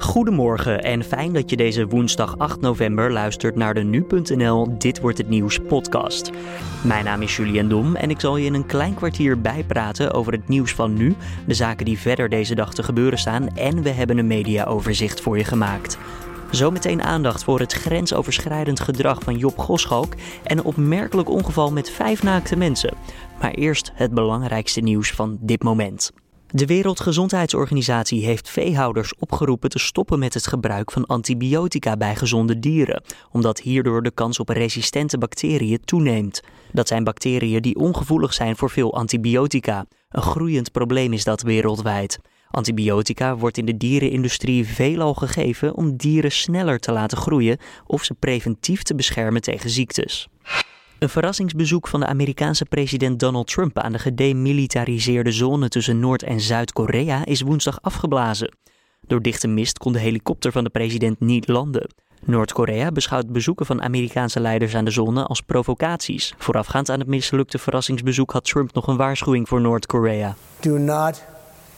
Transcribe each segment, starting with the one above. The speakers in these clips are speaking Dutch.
Goedemorgen en fijn dat je deze woensdag 8 november luistert naar de nu.nl Dit wordt het nieuws podcast. Mijn naam is Julian Dom en ik zal je in een klein kwartier bijpraten over het nieuws van nu, de zaken die verder deze dag te gebeuren staan en we hebben een mediaoverzicht voor je gemaakt. Zometeen aandacht voor het grensoverschrijdend gedrag van Job Goschalk en een opmerkelijk ongeval met vijf naakte mensen. Maar eerst het belangrijkste nieuws van dit moment. De Wereldgezondheidsorganisatie heeft veehouders opgeroepen te stoppen met het gebruik van antibiotica bij gezonde dieren, omdat hierdoor de kans op resistente bacteriën toeneemt. Dat zijn bacteriën die ongevoelig zijn voor veel antibiotica. Een groeiend probleem is dat wereldwijd. Antibiotica wordt in de dierenindustrie veelal gegeven om dieren sneller te laten groeien of ze preventief te beschermen tegen ziektes. Een verrassingsbezoek van de Amerikaanse president Donald Trump aan de gedemilitariseerde zone tussen Noord- en Zuid-Korea is woensdag afgeblazen. Door dichte mist kon de helikopter van de president niet landen. Noord-Korea beschouwt bezoeken van Amerikaanse leiders aan de zone als provocaties. Voorafgaand aan het mislukte verrassingsbezoek had Trump nog een waarschuwing voor Noord-Korea. Do not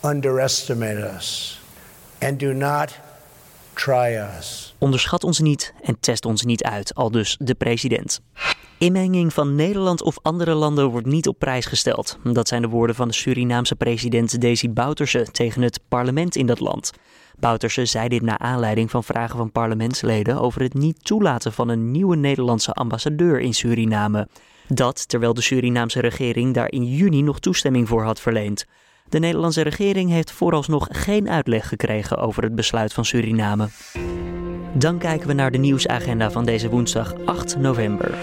underestimate us. And do not try us. Onderschat ons niet en test ons niet uit, al dus de president. Inmenging van Nederland of andere landen wordt niet op prijs gesteld. Dat zijn de woorden van de Surinaamse president Desi Bouterse tegen het parlement in dat land. Bouterse zei dit naar aanleiding van vragen van parlementsleden over het niet toelaten van een nieuwe Nederlandse ambassadeur in Suriname. Dat terwijl de Surinaamse regering daar in juni nog toestemming voor had verleend. De Nederlandse regering heeft vooralsnog geen uitleg gekregen over het besluit van Suriname. Dan kijken we naar de nieuwsagenda van deze woensdag 8 november.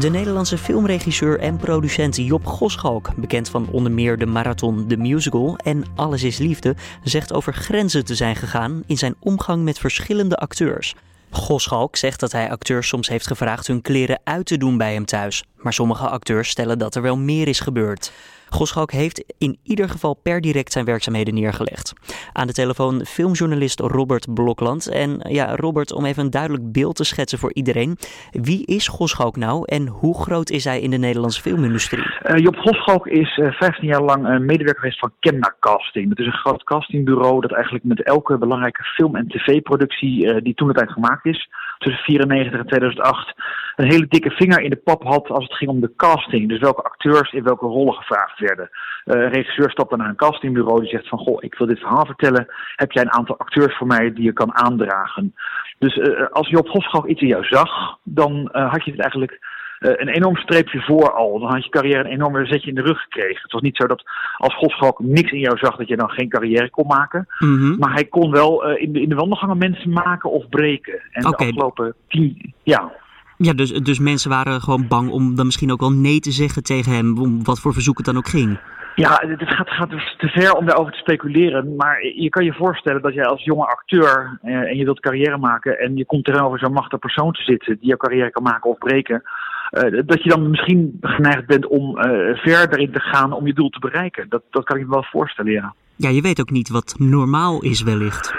De Nederlandse filmregisseur en producent Job Goschalk, bekend van onder meer de marathon The Musical en Alles is Liefde, zegt over grenzen te zijn gegaan in zijn omgang met verschillende acteurs. Goschalk zegt dat hij acteurs soms heeft gevraagd hun kleren uit te doen bij hem thuis, maar sommige acteurs stellen dat er wel meer is gebeurd. Goschalk heeft in ieder geval per direct zijn werkzaamheden neergelegd. Aan de telefoon filmjournalist Robert Blokland. En ja, Robert, om even een duidelijk beeld te schetsen voor iedereen. Wie is Goschalk nou en hoe groot is hij in de Nederlandse filmindustrie? Uh, Job Goschalk is uh, eh, 15 jaar lang uh, medewerker geweest van Kemna Casting. Dat is een groot castingbureau dat eigenlijk met elke belangrijke film- en tv-productie die toen de tijd gemaakt is, tussen 1994 en 2008, een hele dikke vinger in de pap had als het ging om de casting. Dus welke acteurs in welke rollen gevraagd werden. Uh, een regisseur stapt dan naar een castingbureau die zegt van goh, ik wil dit verhaal vertellen. Heb jij een aantal acteurs voor mij die je kan aandragen? Dus uh, als je op Goschalk iets in jou zag, dan uh, had je het eigenlijk een enorm streepje voor al. Dan had je carrière een enorme zetje in de rug gekregen. Het was niet zo dat als Goschalk niks in jou zag, dat je dan geen carrière kon maken. Mm -hmm. Maar hij kon wel in, de, in de wandelgangen mensen maken of breken. En okay. de afgelopen tien, ja. Ja, dus, dus mensen waren gewoon bang om dan misschien ook wel nee te zeggen tegen hem, om wat voor verzoek het dan ook ging. Ja, het gaat, gaat dus te ver om daarover te speculeren. Maar je kan je voorstellen dat jij als jonge acteur eh, en je wilt carrière maken en je komt tegenover zo'n machtig persoon te zitten die jouw carrière kan maken of breken. Uh, dat je dan misschien geneigd bent om uh, verder in te gaan om je doel te bereiken. Dat, dat kan ik me wel voorstellen, ja. Ja, je weet ook niet wat normaal is wellicht.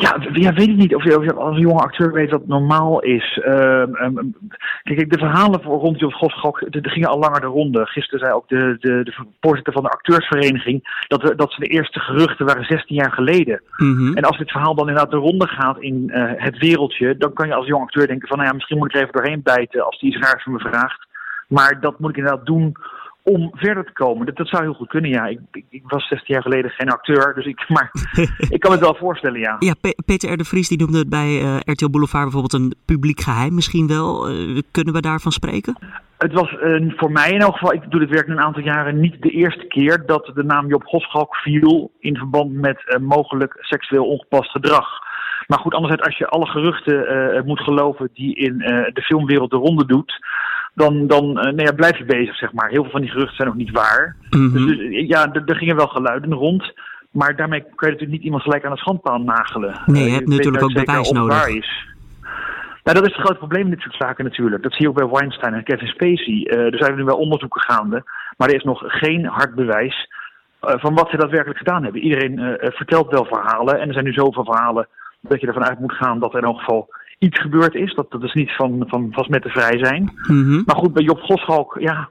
Ja, ja, weet ik niet of je, als een jonge acteur weet wat normaal is. Uh, um, kijk, de verhalen rond Jos Goschalk gingen al langer de ronde. Gisteren zei ook de, de, de voorzitter van de acteursvereniging dat, we, dat ze de eerste geruchten waren 16 jaar geleden. Mm -hmm. En als dit verhaal dan inderdaad de ronde gaat in uh, het wereldje, dan kan je als jong acteur denken van nou ja, misschien moet ik er even doorheen bijten als die iets raars van me vraagt. Maar dat moet ik inderdaad doen om verder te komen. Dat, dat zou heel goed kunnen, ja. Ik, ik, ik, was 16 jaar geleden geen acteur, dus ik, maar ik kan het wel voorstellen, ja. Ja, P Peter R. de Vries die noemde het bij uh, RTL Boulevard bijvoorbeeld een publiek geheim. Misschien wel. Uh, kunnen we daarvan spreken? Het was uh, voor mij in elk geval, ik doe dit werk een aantal jaren, niet de eerste keer dat de naam Job Goschalk viel in verband met mogelijk seksueel ongepast gedrag. Maar goed, anderzijds, als je alle geruchten moet geloven die in de filmwereld de ronde doet, dan, dan uh, nou ja, blijf je bezig, zeg maar. Heel veel van die geruchten zijn ook niet waar. Mm -hmm. Dus, dus ja, er gingen wel geluiden rond. Maar daarmee kan je natuurlijk niet iemand gelijk aan de schandpaal nagelen. Nee, je hebt uh, natuurlijk ook bewijs nodig. Waar is. Nou, dat is het grote probleem in dit soort zaken natuurlijk. Dat zie je ook bij Weinstein en Kevin Spacey. Uh, er zijn nu wel onderzoeken gaande, maar er is nog geen hard bewijs van wat ze daadwerkelijk gedaan hebben. Iedereen vertelt wel verhalen en er zijn nu zoveel verhalen dat je ervan uit moet gaan dat er in elk geval iets gebeurd is. Dat, dat is niet van, van vast met te vrij zijn. Mm -hmm. Maar goed, bij Job Goschalk, ja,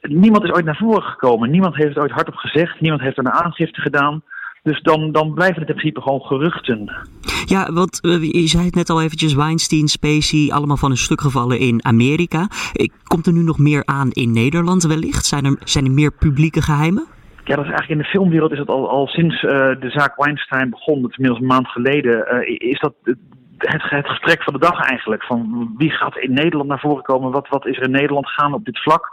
niemand is ooit naar voren gekomen. Niemand heeft het ooit hardop gezegd. Niemand heeft er een aangifte gedaan. Dus dan, dan blijven het in principe gewoon geruchten. Ja, want je zei het net al eventjes, Weinstein, Spacey, allemaal van een stuk gevallen in Amerika. Komt er nu nog meer aan in Nederland wellicht? Zijn er, zijn er meer publieke geheimen? Ja, dat is eigenlijk in de filmwereld is het al, al sinds de zaak Weinstein begon, dat is inmiddels een maand geleden, is dat het, het, gesprek van de dag eigenlijk. Van wie gaat in Nederland naar voren komen? Wat, wat is er in Nederland gaan op dit vlak?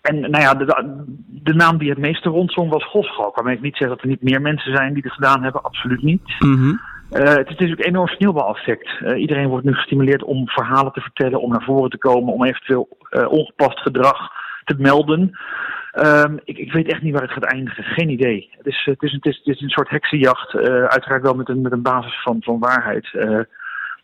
En nou ja, de, de naam die het meeste rondzong was Goschalk. Waarmee ik niet zeg dat er niet meer mensen zijn die het gedaan hebben. Absoluut niet. Mhm. Eh, het is natuurlijk een enorm sneeuwbaleffect. Uh, iedereen wordt nu gestimuleerd om verhalen te vertellen, om naar voren te komen, om eventueel uh, ongepast gedrag te melden. Ehm, ik, ik, weet echt niet waar het gaat eindigen. Geen idee. Het is, het is, het is, het is een soort heksenjacht. uiteraard wel met een, met een basis van, van waarheid.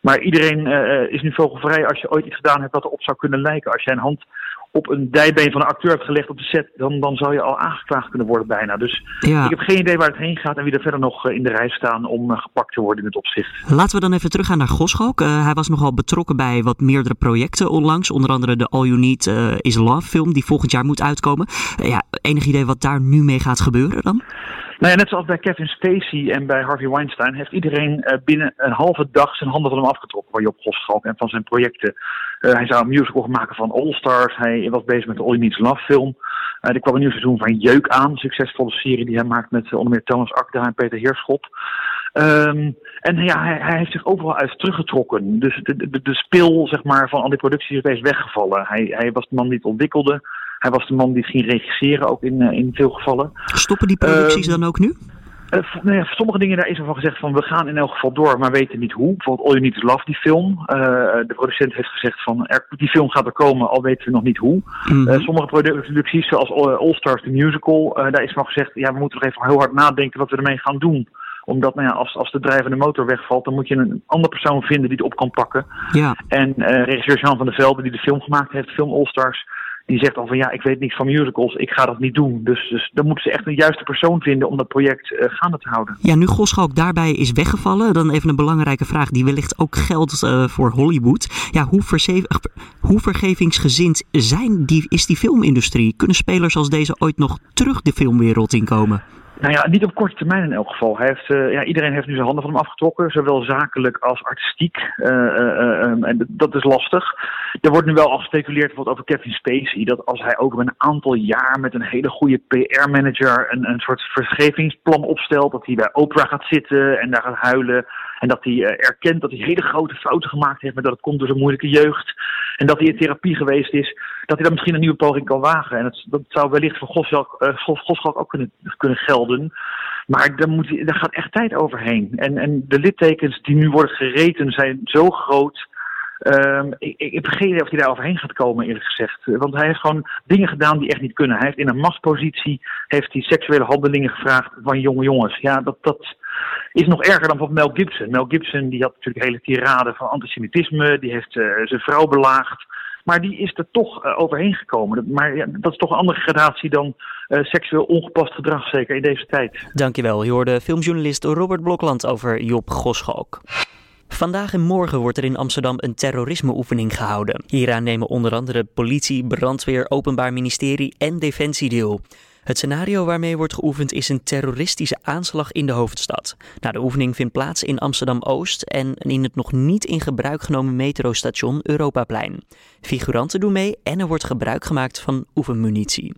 Maar iedereen uh, is nu vogelvrij als je ooit iets gedaan hebt dat erop zou kunnen lijken. Als jij een hand op een dijbeen van een acteur hebt gelegd op de set, dan, dan zou je al aangeklaagd kunnen worden bijna. Dus ik heb geen idee waar het heen gaat en wie er verder nog in de rij staan om gepakt te worden in het opzicht. Laten we dan even teruggaan naar Goschalk. Uh, hij was nogal betrokken bij wat meerdere projecten onlangs. Onder andere de All You Need uh, Is Love film die volgend jaar moet uitkomen. ja, enig idee wat daar nu mee gaat gebeuren dan? Nou net zoals bij Kevin Spacey en bij Harvey Weinstein heeft iedereen uh, binnen een halve dag zijn handen van hem afgetrokken van Job Goschalk en van zijn projecten. Uh, hij zou een musical maken van All Stars. Hij was bezig met de All You Love film. Uh, er kwam een nieuw seizoen van Jeuk aan, succesvolle serie die hij maakt met onder meer Thomas Akda en Peter Heerschop. Um, en ja, hij, hij, heeft zich overal uit teruggetrokken. Dus de, de, spil zeg maar, van al die producties is opeens weggevallen. Hij, hij was de man die het ontwikkelde. Hij was de man die ging regisseren, ook in, in veel gevallen. Stoppen die producties um, dan ook nu? Uh, nou ja, voor sommige dingen daar is er van gezegd van we gaan in elk geval door, maar weten niet hoe. Bijvoorbeeld All You Need Is Love, die film. Uh, de producent heeft gezegd van er, die film gaat er komen, al weten we nog niet hoe. Mm -hmm. uh, sommige producties, zoals All Stars, the musical, daar is van gezegd ja, we moeten nog even heel hard nadenken wat we ermee gaan doen omdat nou ja, als, als de drijvende motor wegvalt, dan moet je een andere persoon vinden die het op kan pakken. Ja. En regisseur Jean van der Velde, die de film gemaakt heeft, de film All Stars, die zegt dan van ja, ik weet niks van musicals, ik ga dat niet doen. Dus, dus dan moeten ze echt een juiste persoon vinden om dat project uh, gaande te houden. Ja, nu Goschalk daarbij is weggevallen, dan even een belangrijke vraag die wellicht ook geldt uh, voor Hollywood. Ja, hoe, hoe vergevingsgezind zijn die, is die filmindustrie? Kunnen spelers als deze ooit nog terug de filmwereld inkomen? Nou ja, niet op korte termijn in elk geval. Hij heeft, uh, ja, iedereen heeft nu zijn handen van hem afgetrokken, zowel zakelijk als artistiek. Uh, um, en dat is lastig. Er wordt nu wel al gespeculeerd over Kevin Spacey. Dat als hij ook een aantal jaar met een hele goede PR-manager een, een soort vergevingsplan opstelt. Dat hij bij Oprah gaat zitten en daar gaat huilen. En dat hij erkent dat hij hele grote fouten gemaakt heeft, maar dat het komt door zijn moeilijke jeugd. En dat hij in therapie geweest is. Dat hij dan misschien een nieuwe poging kan wagen. En dat, dat zou wellicht voor Goschalk, Goschalk ook kunnen, kunnen gelden. Maar daar, moet, gaat echt tijd overheen. En, en de littekens die nu worden gereten zijn zo groot. Um, ik, ik heb geen idee of hij daar overheen gaat komen, eerlijk gezegd. Want hij heeft gewoon dingen gedaan die echt niet kunnen. Hij heeft in een machtspositie heeft hij seksuele handelingen gevraagd van jonge jongens. Ja, dat, dat is nog erger dan van Mel Gibson. Mel Gibson die had natuurlijk hele tirade van antisemitisme. Die heeft uh, zijn vrouw belaagd. Maar die is er toch uh, overheen gekomen. Maar ja, dat is toch een andere gradatie dan seksueel ongepast gedrag, zeker in deze tijd. Dankjewel. Je hoorde filmjournalist Robert Blokland over Job Goschalk. Vandaag en morgen wordt er in Amsterdam een terrorismeoefening gehouden. Hieraan nemen onder andere politie, brandweer, openbaar ministerie en defensie deel. Het scenario waarmee wordt geoefend is een terroristische aanslag in de hoofdstad. Nou, de oefening vindt plaats in Amsterdam-Oost en in het nog niet in gebruik genomen metrostation Europaplein. Figuranten doen mee en er wordt gebruik gemaakt van oefenmunitie.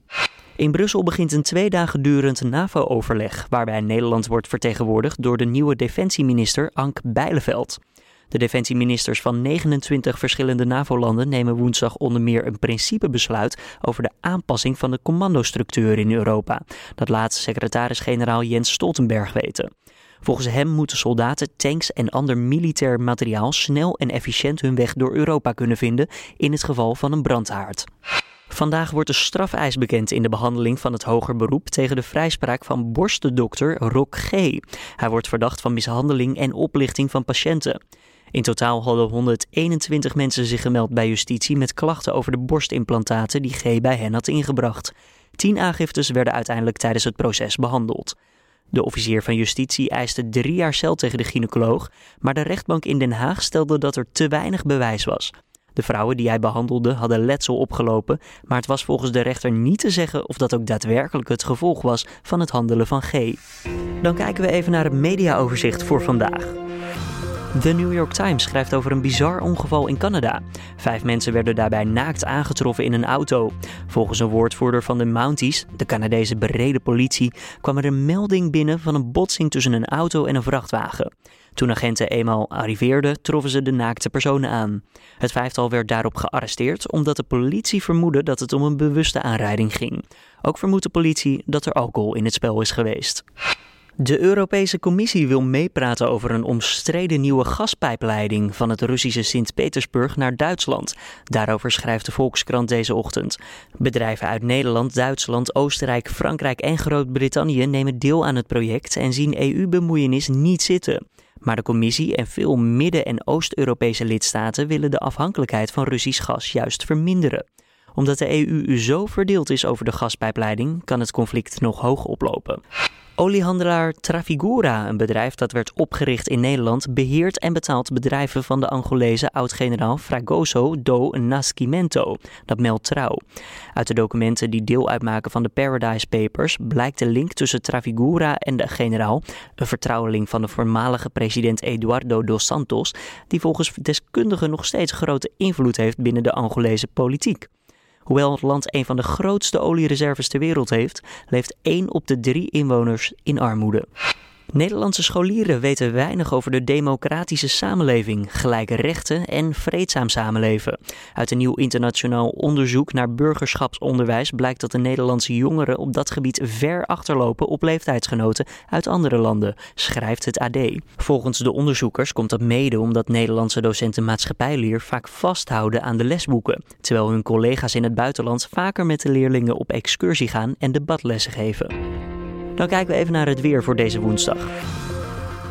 In Brussel begint een twee dagen durend NAVO-overleg, waarbij Nederland wordt vertegenwoordigd door de nieuwe defensieminister Ank Bijleveld. De defensieministers van 29 verschillende NAVO-landen nemen woensdag onder meer een principebesluit over de aanpassing van de commandostructuur in Europa. Dat laat secretaris-generaal Jens Stoltenberg weten. Volgens hem moeten soldaten, tanks en ander militair materiaal snel en efficiënt hun weg door Europa kunnen vinden in het geval van een brandhaard. Vandaag wordt de strafeis bekend in de behandeling van het hoger beroep tegen de vrijspraak van borstendokter Rock G. Hij wordt verdacht van mishandeling en oplichting van patiënten. In totaal hadden 121 mensen zich gemeld bij justitie met klachten over de borstimplantaten die G bij hen had ingebracht. Tien aangiftes werden uiteindelijk tijdens het proces behandeld. De officier van justitie eiste drie jaar cel tegen de gynaecoloog, maar de rechtbank in Den Haag stelde dat er te weinig bewijs was. De vrouwen die hij behandelde hadden letsel opgelopen, maar het was volgens de rechter niet te zeggen of dat ook daadwerkelijk het gevolg was van het handelen van G. Dan kijken we even naar het mediaoverzicht voor vandaag. The New York Times schrijft over een bizar ongeval in Canada. Vijf mensen werden daarbij naakt aangetroffen in een auto. Volgens een woordvoerder van de Mounties, de Canadese bereden politie, kwam er een melding binnen van een botsing tussen een auto en een vrachtwagen. Toen agenten eenmaal arriveerden, troffen ze de naakte personen aan. Het vijftal werd daarop gearresteerd omdat de politie vermoedde dat het om een bewuste aanrijding ging. Ook vermoedt de politie dat er alcohol in het spel is geweest. De Europese Commissie wil meepraten over een omstreden nieuwe gaspijpleiding van het Russische Sint-Petersburg naar Duitsland. Daarover schrijft de Volkskrant deze ochtend. Bedrijven uit Nederland, Duitsland, Oostenrijk, Frankrijk en Groot-Brittannië nemen deel aan het project en zien EU-bemoeienis niet zitten. Maar de Commissie en veel Midden- en Oost-Europese lidstaten willen de afhankelijkheid van Russisch gas juist verminderen omdat de EU zo verdeeld is over de gaspijpleiding, kan het conflict nog hoog oplopen. Oliehandelaar Trafigura, een bedrijf dat werd opgericht in Nederland, beheert en betaalt bedrijven van de Angolese oud-generaal Fragoso do Nascimento. Dat meldt trouw. Uit de documenten die deel uitmaken van de Paradise Papers blijkt de link tussen Trafigura en de generaal, een vertrouweling van de voormalige president Eduardo dos Santos, die volgens deskundigen nog steeds grote invloed heeft binnen de Angolese politiek. Hoewel het land een van de grootste oliereserves ter wereld heeft, leeft 1 op de 3 inwoners in armoede. Nederlandse scholieren weten weinig over de democratische samenleving, gelijke rechten en vreedzaam samenleven. Uit een nieuw internationaal onderzoek naar burgerschapsonderwijs blijkt dat de Nederlandse jongeren op dat gebied ver achterlopen op leeftijdsgenoten uit andere landen, schrijft het AD. Volgens de onderzoekers komt dat mede omdat Nederlandse docenten maatschappijleer vaak vasthouden aan de lesboeken, terwijl hun collega's in het buitenland vaker met de leerlingen op excursie gaan en debatlessen geven. Dan kijken we even naar het weer voor deze woensdag.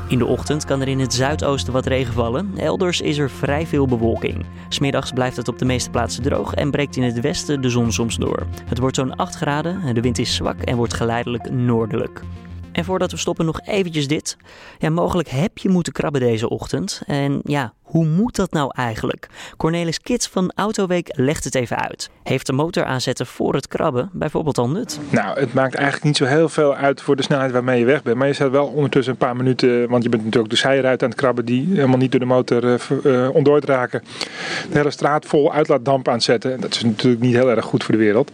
In de ochtend kan er in het zuidoosten wat regen vallen. Elders is er vrij veel bewolking. Smiddags blijft het op de meeste plaatsen droog en breekt in het westen de zon soms door. Het wordt zo'n 8 graden, de wind is zwak en wordt geleidelijk noordelijk. En voordat we stoppen nog eventjes dit. Ja, mogelijk heb je moeten krabben deze ochtend. En ja, hoe moet dat nou eigenlijk? Cornelis Kits van Autoweek legt het even uit. Heeft de motor aanzetten voor het krabben bijvoorbeeld al nut? Nou, het maakt eigenlijk niet zo heel veel uit voor de snelheid waarmee je weg bent. Maar je zet wel ondertussen een paar minuten, want je bent natuurlijk de zijruit aan het krabben die helemaal niet door de motor uh, ontdooid raken. De hele straat vol uitlaatdamp aan het zetten. Dat is natuurlijk niet heel erg goed voor de wereld.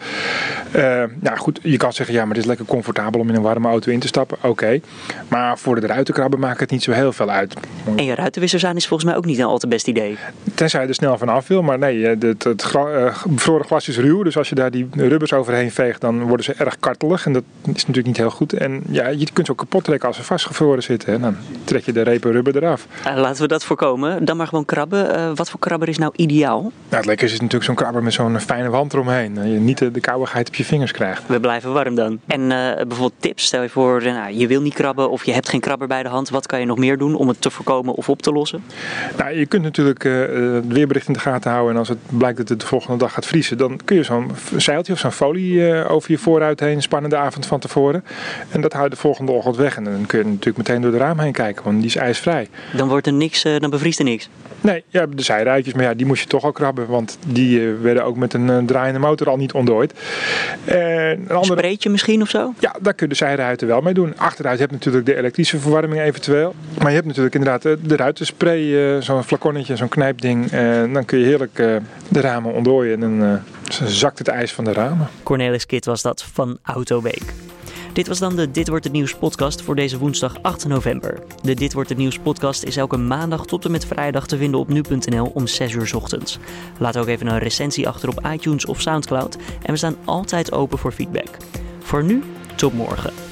Uh, nou goed, je kan zeggen, ja, maar het is lekker comfortabel om in een warme auto in te stappen. Oké. Maar voor de ruitenkrabben maakt het niet zo heel veel uit. En je ruitenwisser zijn is volgens mij ook niet al te best idee. Tenzij je er snel vanaf wil, maar nee, het, het, het uh, bevroren glas is ruw. Dus als je daar die rubbers overheen veegt, dan worden ze erg kartelig. En dat is natuurlijk niet heel goed. En ja, je kunt ze ook kapot trekken als ze vastgevroren zitten. En dan trek je de repen rubber eraf. Uh, laten we dat voorkomen. Dan maar gewoon krabben. Uh, wat voor krabber is nou ideaal? Nou, het lekkerste is natuurlijk zo'n krabber met zo'n fijne wand eromheen. Dat je niet de, de koudigheid op je vingers krijgt. We blijven warm dan. En bijvoorbeeld tips, stel je voor, nou, je wil niet krabben of je hebt geen krabber bij de hand. Wat kan je nog meer doen om het te voorkomen of op te lossen? Nou, je kunt natuurlijk het weerbericht in de gaten houden. En als het blijkt dat het de volgende dag gaat vriezen, dan kun je zo'n zeiltje of zo'n folie uh, over je vooruit heen spannen de avond van tevoren. En dat houdt de volgende ochtend weg. En dan kun je natuurlijk meteen door de raam heen kijken, want die is ijsvrij. Dan wordt er niks, dan bevriest er niks? Nee, ja, de zijruitjes, maar ja, die moest je toch al krabben. Want die werden ook met een draaiende motor al niet ontdooid. een andere... Spreetje misschien of zo? Ja, daar kun je de zijruiten wel mee doen. Achteruit heb je natuurlijk de elektrische verwarming eventueel. Maar je hebt natuurlijk inderdaad de ruitenspray, zo'n flaconnetje, zo'n knijpding. En dan kun je heerlijk de ramen ontdooien en dan zakt het ijs van de ramen. Cornelis Kit was dat van Autoweek. Dit was dan de Dit wordt het nieuws podcast voor deze woensdag 8 november. De Dit wordt het nieuws podcast is elke maandag tot en met vrijdag te vinden op nu.nl om 6 uur ochtends. Laat ook even een recensie achter op iTunes of Soundcloud en we staan altijd open voor feedback. Voor nu, tot morgen.